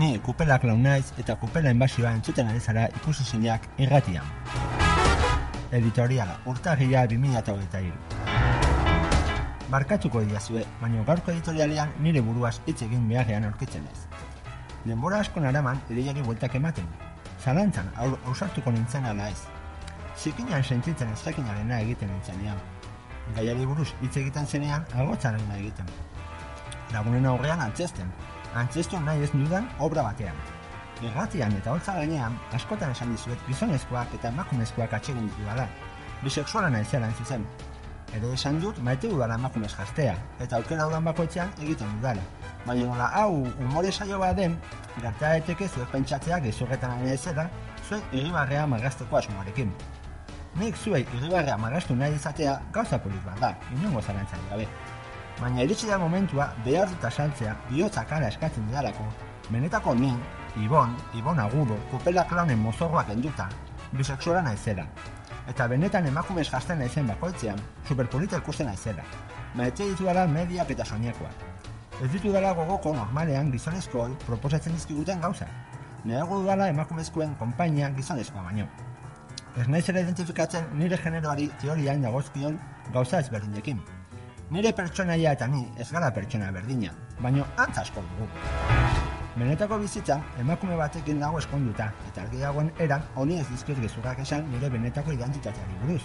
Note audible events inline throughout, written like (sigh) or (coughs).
Ni kupela klaun naiz eta kupela inbasioa entzuten ari zara ikusi zineak irratian. Editoriala, urtarria 2023. Barkatuko diazue, baina gaurko editorialean nire buruaz hitz egin beharrean aurkitzen ez. Denbora asko naraman ideiari bueltak ematen. Zalantzan, aur, ausartuko nintzen ala ez. Zikinan sentitzen ez jakinarena egiten nintzenean. Gaiari buruz hitz egiten zenean, agotzarena egiten. Lagunen aurrean antzesten, antzestu nahi ez nudan obra batean. Erratian eta holtza gainean, askotan esan dizuet gizonezkoak eta emakumezkoak atsegin ditu dala. Bisexuala hain zuzen. Ere esan dut maite udala emakumez jastea, eta aukera dudan bakoitzean egiten dudala. Baina nola hau umore saio bat den, gerta daiteke zuek pentsatzea gezurretan ari ezela, zuek irribarrea margazteko asmoarekin. Nik zuei irribarrea margaztu nahi izatea gauza polit bat da, inongo zarantzari gabe. Baina iritsi da momentua behar dut asaltzea bihotzak ara eskatzen didalako, benetako ni, Ibon, Ibon Agudo, kupela klaunen mozorroak enduta, bisexuala naizela. Eta benetan emakumez jazten naizen bakoitzean, superpolita ikusten naizela. Maetxe ditu dala mediak eta soinekoak. Ez ditu dala gogoko normalean gizonezkooi proposatzen dizkiguten gauza. Neago dudala emakumezkoen konpainia gizonezkoa baino. Ez naiz ere identifikatzen nire generoari teorian dagozkion gauza ezberdinekin. Nire pertsonaia eta ni ez gara pertsona berdina, baino antz asko dugu. Benetako bizitza emakume batekin dago eskonduta, eta argi dagoen eran honi ez dizkiot gezurrak esan nire benetako identitateari buruz.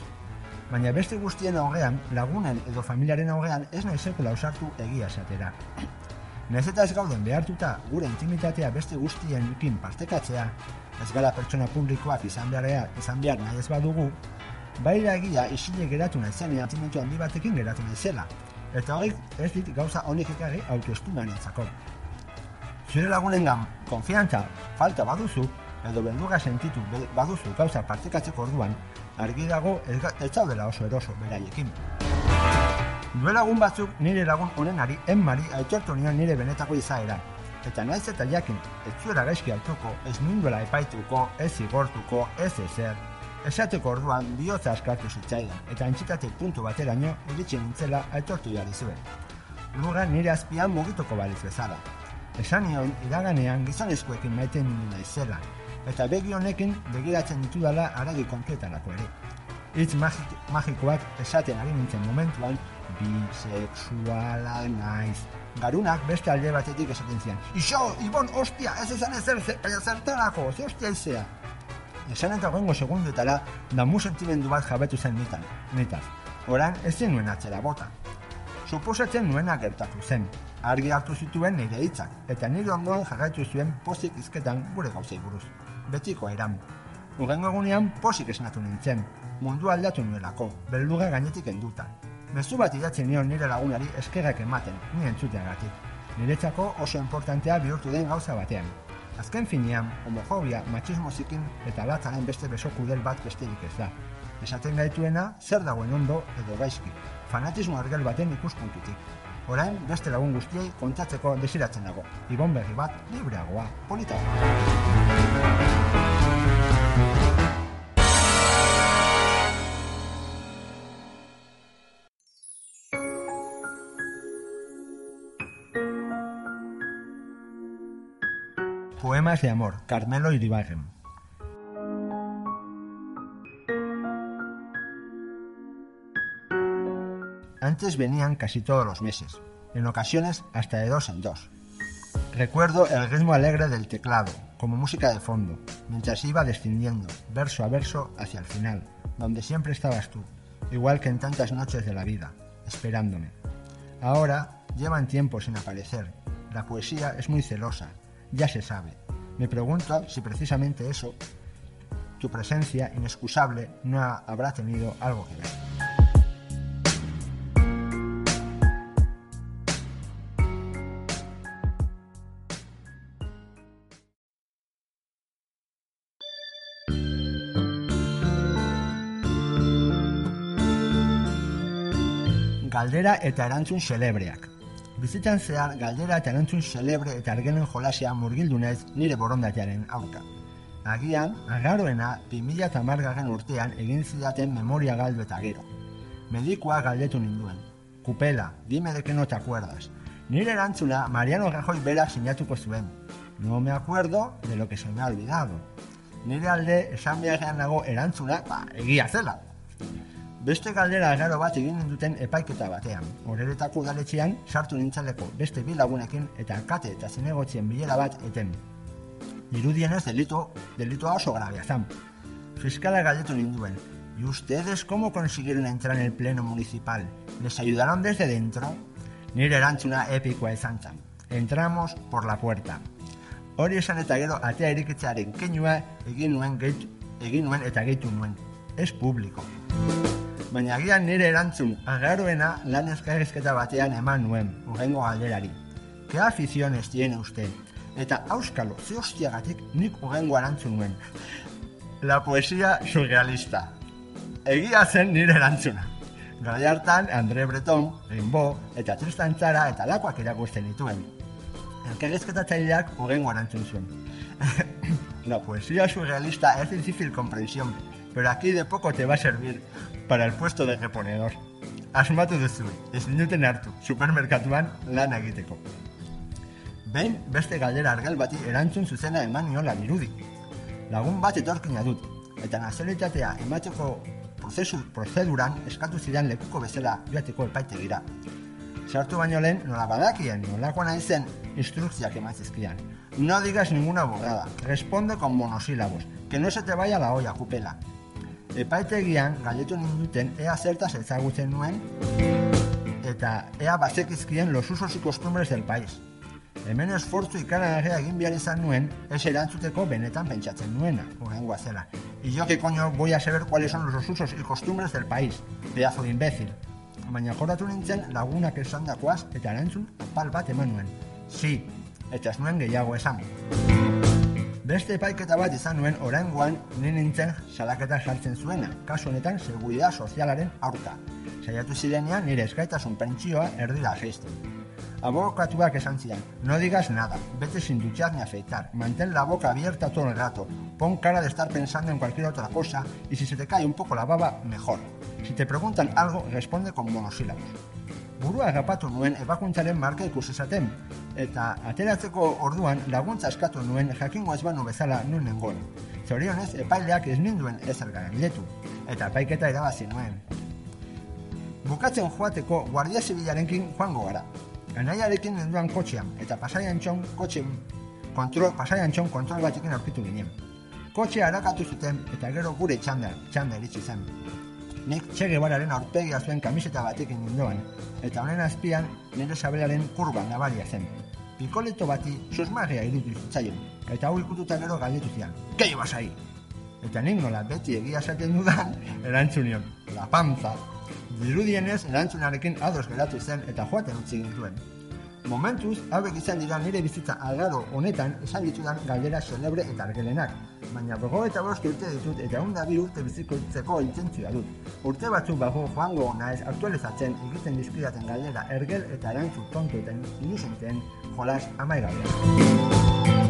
Baina beste guztien aurrean, lagunen edo familiaren aurrean ez nahi sekula ausartu egia esatera. (clears throat) Naiz eta ez gauden behartuta gure intimitatea beste guztienekin partekatzea, ez gara pertsona publikoak izan beharrea, izan behar nahi ez badugu, bai egia isile geratu naizenean sentimendu handi batekin geratu naizela, eta hori ez dit gauza honik ekarri autoestima nintzako. Zure lagunengan konfiantza falta baduzu, edo beldurra sentitu baduzu gauza partekatzeko orduan, argi dago ez zaudela oso eroso beraiekin. Duela lagun batzuk nire lagun honenari enmari aitortu nion nire benetako izaera. Eta naiz eta jakin, ez zuela gaizki hartuko, ez ninduela epaituko, ez zigortuko, ez ezer. Esateko orduan bihotza askartu zitzaidan, eta antxitate puntu bateraino iritsi nintzela aitortu jarri zuen. Lurra nire azpian mugituko baliz bezala. Esan nion, iraganean gizonezkoekin maite nindu naizela, eta begi honekin begiratzen ditudala aragi kompletarako ere. Hitz magik, magikoak esaten ari nintzen momentuan, bisexuala naiz. Garunak beste alde batetik esaten zian, Ixo, Ibon, ostia, ez esan ezer, zertarako, ze ostia izea. Esan eta gongo segundetara, damu sentimendu bat jabetu zen nitan, nitaz. Oran, ez zenuen atzera bota. Suposatzen nuena gertatu zen, argi hartu zituen nire hitzak, eta nire ondoan jarraitu zuen pozik izketan gure gauzei buruz. Betiko eran. Urrengo egunean pozik esnatu nintzen, mundu aldatu nuelako, belduga gainetik enduta. Mezu bat idatzi nion nire lagunari eskerrak ematen, ni entzuteagatik. Niretzako oso importantea bihurtu den gauza batean. Azken finean, homofobia, machismo zikin eta latzaren beste besokudel bat besterik ez da. Esaten gaituena, zer dagoen ondo edo gaizki, fanatismo argel baten ikuspuntutik. Orain, beste lagun guztiei kontatzeko desiratzen dago. Ibon berri bat, libreagoa, politagoa. Poemas de amor, Carmelo Iribarren. Antes venían casi todos los meses, en ocasiones hasta de dos en dos. Recuerdo el ritmo alegre del teclado, como música de fondo, mientras iba descendiendo, verso a verso, hacia el final, donde siempre estabas tú, igual que en tantas noches de la vida, esperándome. Ahora llevan tiempo sin aparecer. La poesía es muy celosa, ya se sabe. Me pregunto si precisamente eso, tu presencia inexcusable, no ha- habrá tenido algo que ver. Galdera eta erantzun celebreak. Bizitzan zehar galdera eta erantzun celebre eta argenen jolasia murgildu naiz nire borondatearen aurka. Agian, agaroena 2000 garren urtean egin zidaten memoria galdu eta gero. Medikoa galdetu ninduen. Kupela, dime de que no te acuerdas. Nire erantzuna Mariano Rajoy berak sinatuko zuen. No me acuerdo de lo que se me ha olvidado. Nire alde esan beharrean nago erantzuna, ba, egia zela. Beste galdera agaro bat egin duten epaiketa batean. Horeretako udaletxean sartu nintzeleko beste bi lagunekin eta kate eta zinegotzien bilera bat eten. Dirudienez delito, delitoa oso grabea zan. Fiskala galdetu ninduen. ¿Y ustedes cómo consiguieron entrar en el pleno municipal? ¿Les ayudaron desde dentro? Nire erantzuna epikoa izan zan. Entramos por la puerta. Hori esan eta gero atea eriketzearen keinua egin nuen, egin nuen eta gehitu nuen. Ez publiko. Baina agian nire erantzun agaroena lan ezkarrizketa batean eman nuen, urrengo galderari. Ke aficiones tiene usted? Eta auskalo, ze hostiagatik nik urrengo erantzun nuen. La poesia surrealista. Egia zen nire erantzuna. Garai hartan, Andre Breton, Rimbo eta Tristan Tzara eta lakoak irakusten dituen. Elkarrizketatzaileak urrengo erantzun zuen. (coughs) La poesía surrealista es difícil comprensión, pero aquí de poco te va a servir para el puesto de reponedor. Asmatu duzu, ez duten hartu, supermerkatuan lan egiteko. Behin beste galdera argal bati erantzun zuzena eman niola dirudi. Lagun bat etorkina dut, eta nazionalitatea emateko prozesu, prozeduran eskatu zidan lekuko bezala joateko epaitegira. Sartu baino lehen, nola badakien, nolakoa nahi zen, instrukziak ematzizkian. No digas ninguna borrada, responde con monosílabos, que no se te vaya la olla, kupela. Epaitegian, galdetu ninduten, ea zertaz ezagutzen nuen, eta ea bazekizkien los usos y costumbres del país. Hemen esfortzu ikaragarria egin behar izan nuen, ez erantzuteko benetan pentsatzen nuena, horrengoa zela. Yo que coño voy a saber cuáles son los usos y costumbres del país, pedazo de imbécil. Baina joratu nintzen lagunak esan dakoaz eta erantzun apal bat eman nuen. Si, eta ez nuen gehiago esan. Beste epaiketa bat izan nuen oraingoan ni nintzen salaketa sartzen zuena, kasu honetan seguridad sozialaren aurka. Saiatu zirenean nire eskaitasun pentsioa erdira jaisten. Abokatuak esan zidan, no digas nada, vete sin duchar ni afeitar, mantén la boca abierta todo el rato, pon cara de estar pensando en cualquier otra cosa y si se te cae un poco la baba, mejor. Si te preguntan algo, responde con monosílabos. Burua agapatu nuen ebakuntzaren marka ikusi zaten, eta ateratzeko orduan laguntza eskatu nuen jakingo ez banu bezala nuen nengoen. Zorionez, epaileak ez ninduen ezer letu, eta epaiketa irabazi nuen. Bukatzen joateko guardia zibilarenkin joango gara. Anaiarekin nenduan kotxean, eta pasaian txon kotxe kontrol, pasaian txon kontrol batekin aurkitu ginen. Kotxea harakatu zuten eta gero gure txanda, txanda iritsi zen. Nik txege bararen aurpegia zuen kamiseta batekin nindoan, eta honen azpian nire sabelaren kurban nabaria zen. Pikoleto bati susmagia irutu zitzaion, eta hau ikututa gero galdetu zian. Ke ibas ahí? Eta nik nola beti egia esaten dudan, (laughs) erantzunion, la panza. Dirudienez, erantzunarekin ados geratu zen eta joaten utzi gintuen. Momentuz, hauek izan dira nire bizitza agaro honetan esan ditudan galdera celebre eta argelenak. Baina gogo eta bost urte ditut eta hunda bi urte biziko itzeko intentzioa dut. Urte batzuk bago joango naiz aktualizatzen egiten dizkidaten galdera ergel eta erantzu tonto eta ilusenten jolas amaigabean.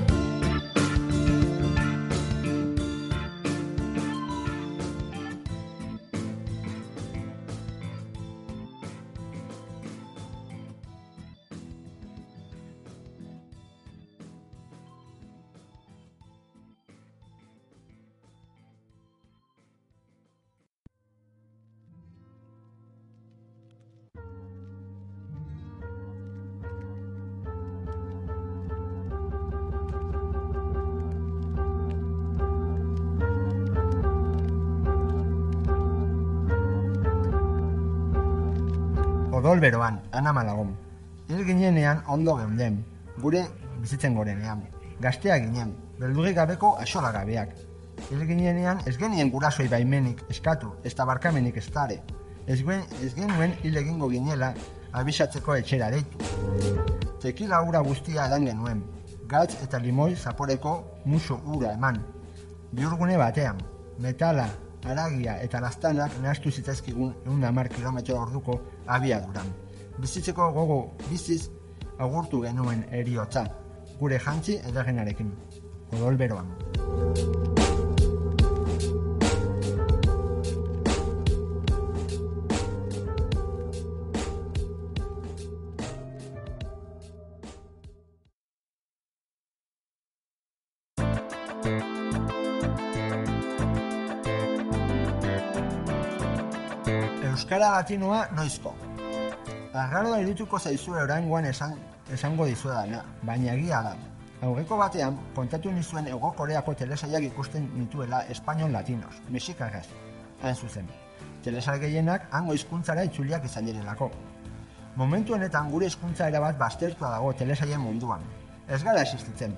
Odol beroan, ana malagon. Hil ginenean ondo geunden, gure bizitzen gorenean. Gazteak ginen, beldurik gabeko axola gabeak. Hil ginenean ez genien gurasoi baimenik eskatu, ez tabarkamenik ez tare. Ez, guen, ez genuen hil egingo ginela abisatzeko etxera deitu. Tekila ura guztia edan genuen, gatz eta limoi zaporeko muso ura eman. Biurgune batean, metala, aragia eta lastanak nahastu zitzaizkigun egun hamar kilometro orduko abiaduran. Bizitzeko gogo biziz agurtu genuen eriotza, gure jantzi edagenarekin, odol Euskara latinoa noizko. Agarro da irituko zaizue oraingoan esan, esango dizuedana, baina egia da. Aurreko batean, kontatu nizuen Ego Koreako telesaiak ikusten nituela espainol latinos, mexikagaz, hain zuzen. Telesail gehienak hango hizkuntzara itzuliak izan direlako. Momentu honetan gure hizkuntza erabat baztertua dago telesaien munduan. Ez gara existitzen.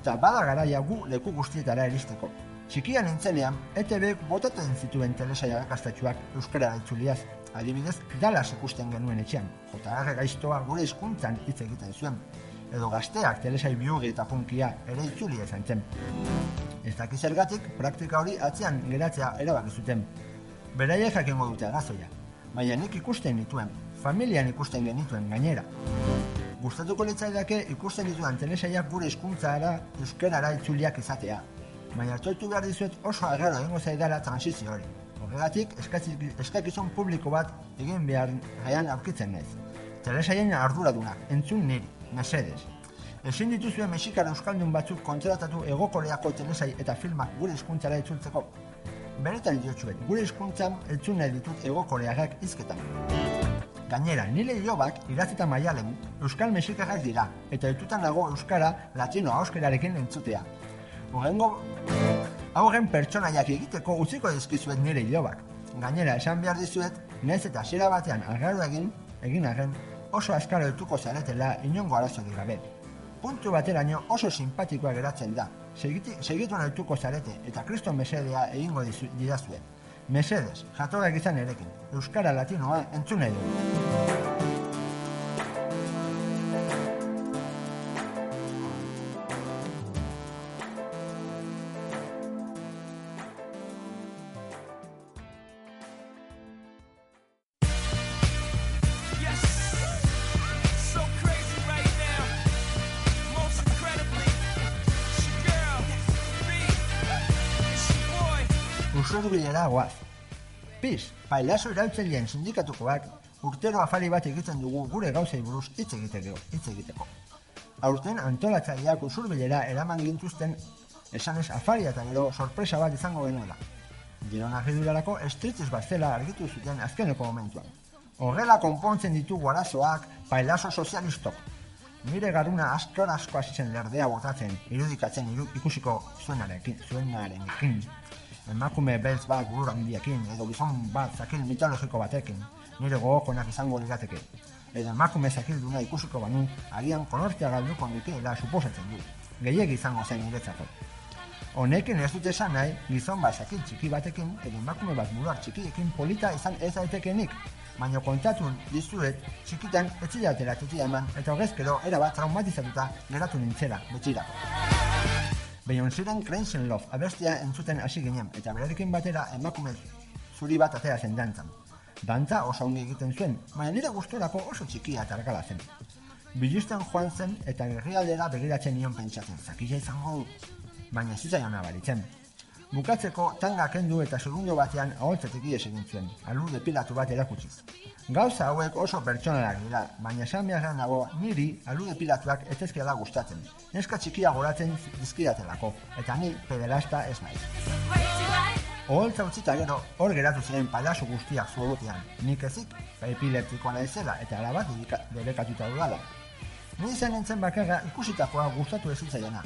Eta bada garaia gu leku guztietara eristeko. Txikian nintzenean, ETB botaten zituen telesaia gaztatxuak euskara itzuliaz. Adibidez, Dallas ikusten genuen etxean. J.R. gaiztoa gure hizkuntzan hitz egiten zuen. Edo gazteak telesai biugi eta punkia ere itzuli izan zen. Ez dakiz zergatik, praktika hori atzean geratzea erabaki zuten. Beraiek jakingo dute arazoia. Baina nik ikusten dituen, familian ikusten genituen gainera. Gustatuko litzaidake ikusten ditudan telesaiak gure hizkuntzara euskarara itzuliak izatea. Baina hartu behar dizuet oso agarro egingo zaidala transizio hori. Horregatik, eskakiz- eskakizun publiko bat egin behar gaian aurkitzen naiz. Telesaien arduradunak, entzun niri, mesedez. Ezin dituzuen mexikara euskaldun batzuk kontratatu egokoreako telesai eta filmak gure hizkuntzara itzultzeko. Benetan diotsuet, gure hizkuntzan entzun nahi ditut egokoreagak hizketan. Gainera, nire ilobak irazita maialen euskal mexikagak dira, eta ditutan nago euskara latino auskerarekin entzutea. Horrengo, haugen pertsonaiak egiteko utziko dizkizuet nire ilobak. Gainera, esan behar dizuet, naiz eta hasiera batean algaru egin, egin arren, oso askaro dituko zaretela inongo arazorik gabe. Puntu bateraino oso simpatikoa geratzen da. Segiti, segitu nahituko zarete eta kriston mesedea egingo dizu, didazue. Mesedes, jatorrak izan erekin. Euskara latinoa entzun nahi. Bilera guaz. Piz, pailazo irautzaileen sindikatukoak urtero afari bat egiten dugu gure gauzei buruz hitz egiteko. Hitz egiteko. Aurten antolatzaileak usur bilera eraman gintuzten esanez afaria eta gero sorpresa bat izango genuela. Girona argidurarako estritzez bat zela argitu zuten azkeneko momentuan. Horrela konpontzen ditugu arazoak pailazo sozialistok. Nire garuna asko hasi zen lerdea botatzen, irudikatzen iru, ikusiko zuenarekin, zuenarekin. Emakume beltz bat gurur handiekin, edo gizon bat zakil mitologiko batekin, nire gogokoenak izango lirateke. Edo emakume zakilduna ikusiko banu, agian konortea galduko nikeela suposatzen du. Gehiegi izango zen niretzako. Honekin ez dute esan nahi, gizon bat zakil txiki batekin, edo emakume bat buruak txikiekin polita izan ez daitekenik. Baina kontatu dizuet, txikitan etzilatera tutia eman, eta horrezkero erabat traumatizatuta geratu nintzela, betxirako. Beyoncéren Crazy in Love abestia entzuten hasi ginen, eta berarekin batera emakume zuri bat atera zen dantzan. Dantza oso ongi egiten zuen, baina nire gustorako oso txikia eta argala zen. Bilisten joan zen eta herrialdera begiratzen nion pentsatzen, zakila izango baina zitzaion abaritzen. Bukatzeko tanga kendu eta segundo batean aholtzetik ies egin zuen, alu depilatu bat erakutsiz. Gauza hauek oso pertsonalak dira, baina esan beharra nago niri alu depilatuak ez ezkiala gustatzen. Neska txikia goratzen dizkidatelako, eta ni pederasta ez naiz. Oholtza utzita gero, hor geratu ziren palaso guztiak zuegotean. Nik ezik, epileptikoa naizela eta alabat debekatuta dudala. Ni izan nintzen bakarra ikusitakoa gustatu ez zitzaiena.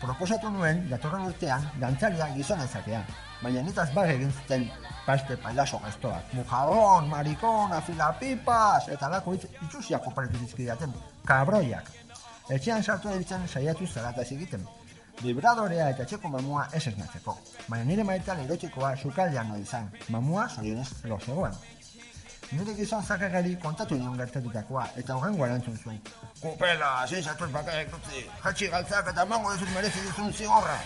Proposatu nuen, datorren urtean, dantzaria gizona izatea. Baina nitaz bag egin zuten paste pailaso gaztoak. Mujadon, marikon, afilapipas, eta lako hitz itxusiak oparitu dizkidaten. Kabroiak. Etxean sartu ditzen saiatu zarataz egiten. Vibradorea eta etxeko mamua ez esnatzeko. Baina nire maitean erotikoa sukaldean no izan. Mamua zorionez lo zegoen. Nire gizon zakagari kontatu nion gertatutakoa, eta horrengo erantzun zuen. Kupela, ezin zatuz bakarrik utzi, jatxi galtzak eta mango dizut merezi dizun zigorra.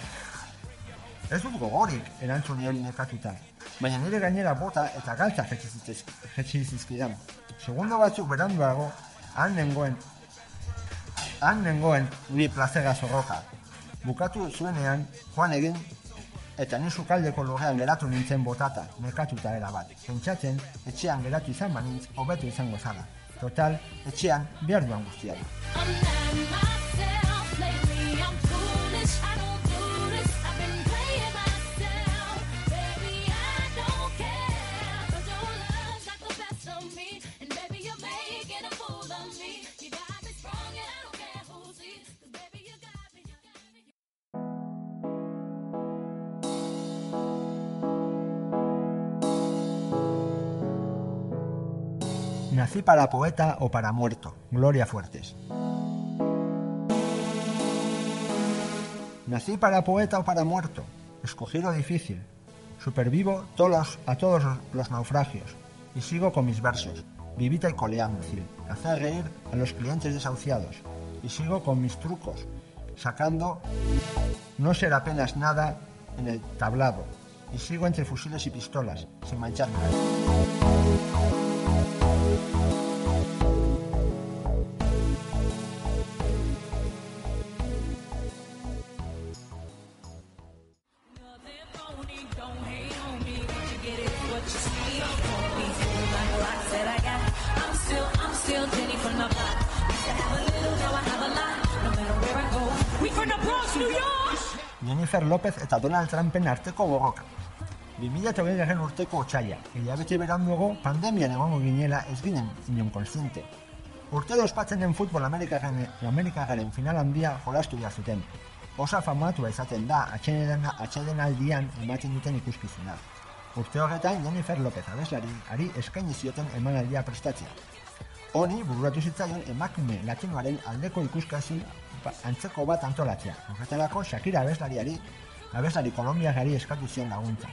Ez dut gogorik, erantzun nion nekatuta. Baina nire gainera bota eta galtza jetxi zizkidan. Segundo batzuk beranduago, han nengoen, han nengoen nire plazega zorroka. Bukatu zuenean, joan egin eta ni sukaldeko lurrean geratu nintzen botata, nekatuta era bat. Pentsatzen, etxean geratu izan banintz, hobetu izango zala. Total, etxean behar duan guztia du. Nací para poeta o para muerto. Gloria Fuertes. Nací para poeta o para muerto. Escogí lo difícil. Supervivo a todos los naufragios. Y sigo con mis versos. Vivita y coleando, hacer reír a los clientes desahuciados. Y sigo con mis trucos. Sacando no ser apenas nada en el tablado. Y sigo entre fusiles y pistolas, sin mancharme. Jennifer Lopez eta Donald Trumpen arteko gogoka. 2008 urteko otxaila, hilabete beranduago pandemian egongo ginela ez ginen inon konstiente. Urtero ospatzen den futbol Amerikaren, Amerikaren final handia jolastu behar zuten. Osa famatua izaten da atxeden, atxeden aldian ematen duten ikuskizuna. Urte horretan Jennifer Lopez abeslari ari eskaini zioten emanaldia prestatzea. Honi bururatu zitzaion emakume latinoaren aldeko ikuskazin ba- antzeko bat antolatzea. Horretarako Shakira abeslariari, abeslari kolombiagari eskatu zion laguntza.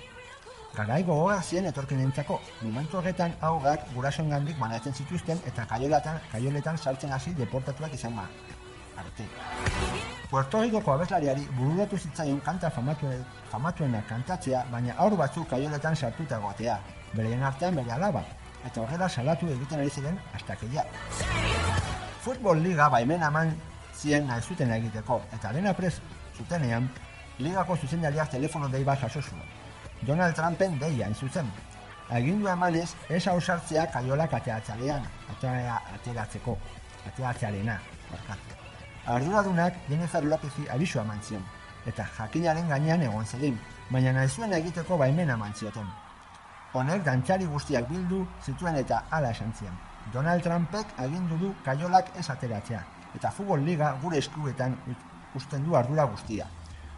Garai gogorra zien etorkinentzako. Momentu horretan haugak gurasoen gandik banatzen zituzten eta kaiolatan, kaioletan sartzen hasi deportatuak izan ba. Arte. Puerto Ricoko abeslariari bururatu zitzaion kanta famatuen, famatuena kantatzea, baina aur batzuk kaioletan sartuta egotea. Bereien artean bere alaba. Eta horrela salatu egiten ari ziren astakeia. Futbol liga baimen eman zien nahi zuten egiteko, eta arena pres zutenean, ligako zuzendariak telefono dei bat jaso zuen. Donald Trumpen deia zuzen. Agindua emanez, ez hausartzea kaiolak ateatzalean, atea, ateratzeko, ateatzearena, barkatu. Arduradunak Jennifer Lopezi abisua eman zion, eta jakinaren gainean egon zedin, baina nahi zuen egiteko baimena eman zioten. Honek dantzari guztiak bildu zituen eta hala esan zien. Donald Trumpek agindu du kaiolak ez ateratzea, eta futbol liga gure eskuetan uzten du ardura guztia.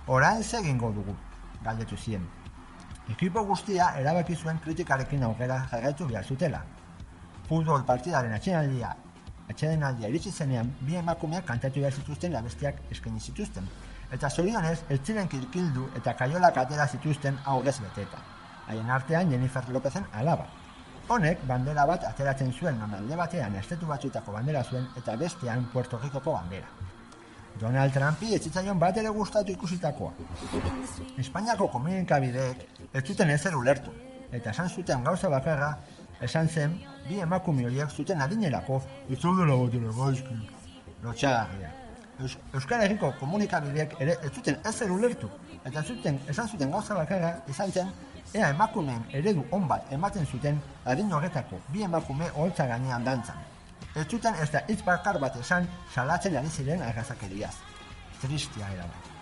Orain ze egingo dugu, galdetu zien. Ekipo guztia erabaki zuen kritikarekin aurrera jarraitu behar zutela. Futbol partidaren atxenaldia, atxedenaldia iritsi zenean, bi emakumeak kantatu behar zituzten abestiak eskaini zituzten. Eta zorionez, ez ziren kirkildu eta kaiolak atera zituzten aurrez beteta. Haien artean Jennifer Lopezen alaba. Honek bandera bat ateratzen zuen non alde batean estetu batzuetako bandera zuen eta bestean Puerto Ricoko bandera. Donald Trumpi ez zitzaion bat ere gustatu ikusitakoa. Espainiako komunikabideek ez zuten ezer ulertu, eta esan zuten gauza bakarra, esan zen, bi emakume horiek zuten adinerako, ez zaudela batera gaizki. Lotxagarria. Eus, Euskal Herriko komunikabideek ere ez zuten ezer ulertu, eta zuten, esan zuten gauza bakarra izan zen, ea emakumeen eredu on bat ematen zuten adin horretako bi emakume holtza gainean dantzan. Ez zuten ez da hitz bakar bat esan salatzen ari ziren arrazakeriaz. Tristia erabat.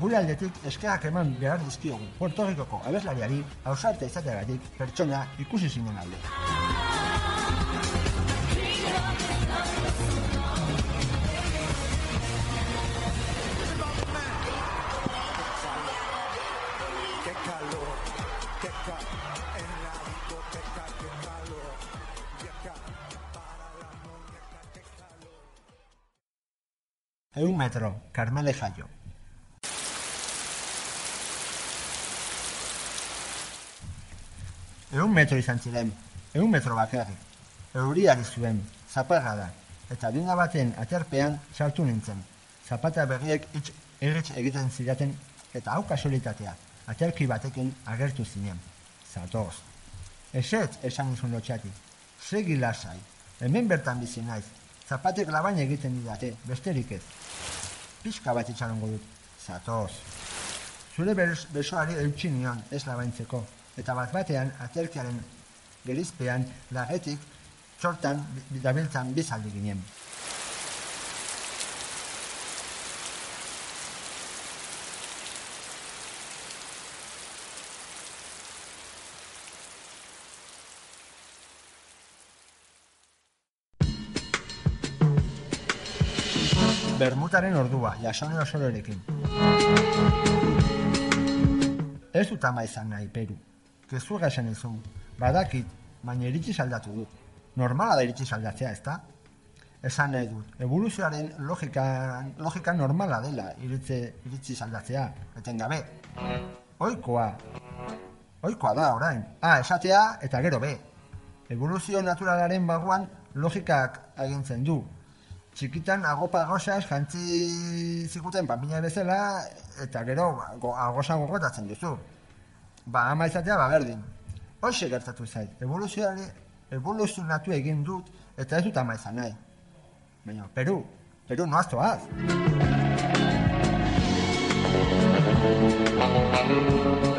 Gure aldetik eskerak eman behar dizkiogu Puerto Ricoko abeslariari ausarte izateagatik pertsona ikusi zinen alde. Eun metro, Carmele Jaio. Eun metro izan ziren, eun metro bakarrik. Euriari zuen, zaparra da, eta dinga baten aterpean sartu nintzen. Zapata berriek itx erritz egiten zidaten, eta hau kasualitatea, aterki batekin agertu zinen. Zatoz. Ezetz esan nizun lotxati. Segi lasai. Hemen bertan bizi naiz. Zapatek labain egiten didate, besterik ez. Pixka bat itxarongo dut. Zatoz. Zure bers- besoari eutxi nion ez labaintzeko. Eta bat batean, aterkiaren gerizpean, lagetik, txortan, bi- dabiltzan bizaldi ginen. Bermutaren ordua, jasone osororekin. Ez dut ama izan nahi, Peru. Gezurra esan izun. Badakit, baina iritsi saldatu dut. normala da iritsi saldatzea, ezta? Esan nahi dut, evoluzioaren logika, logika normala dela iritsi, iritsi saldatzea, etengabe. Oikoa, oikoa da orain. A, esatea eta gero B. Evoluzio naturalaren baguan logikak agintzen du txikitan agopa gauza ez jantzi zikuten pampina bezala, eta gero ba, go, agosa gogotatzen duzu. Ba, ama izatea, ba, berdin. Hoxe gertatu zait, evoluzionari, evoluzionatu egin dut, eta ez dut ama izan nahi. Baina, Peru, Peru noaztoaz. Peru noaztoaz.